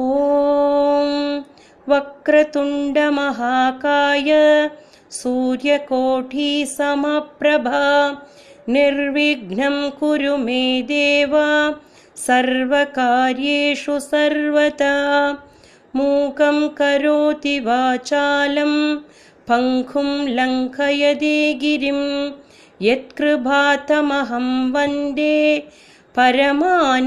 ॐ वक्रतुण्डमहाकाय सूर्यकोटिसमप्रभा निर्विघ्नं कुरु मे देव सर्वकार्येषु सर्वदा मूकं करोति वाचालं पङ्खुं लङ्कयदे गिरिं यत्कृभातमहं वन्दे परमानन्दमाधवम्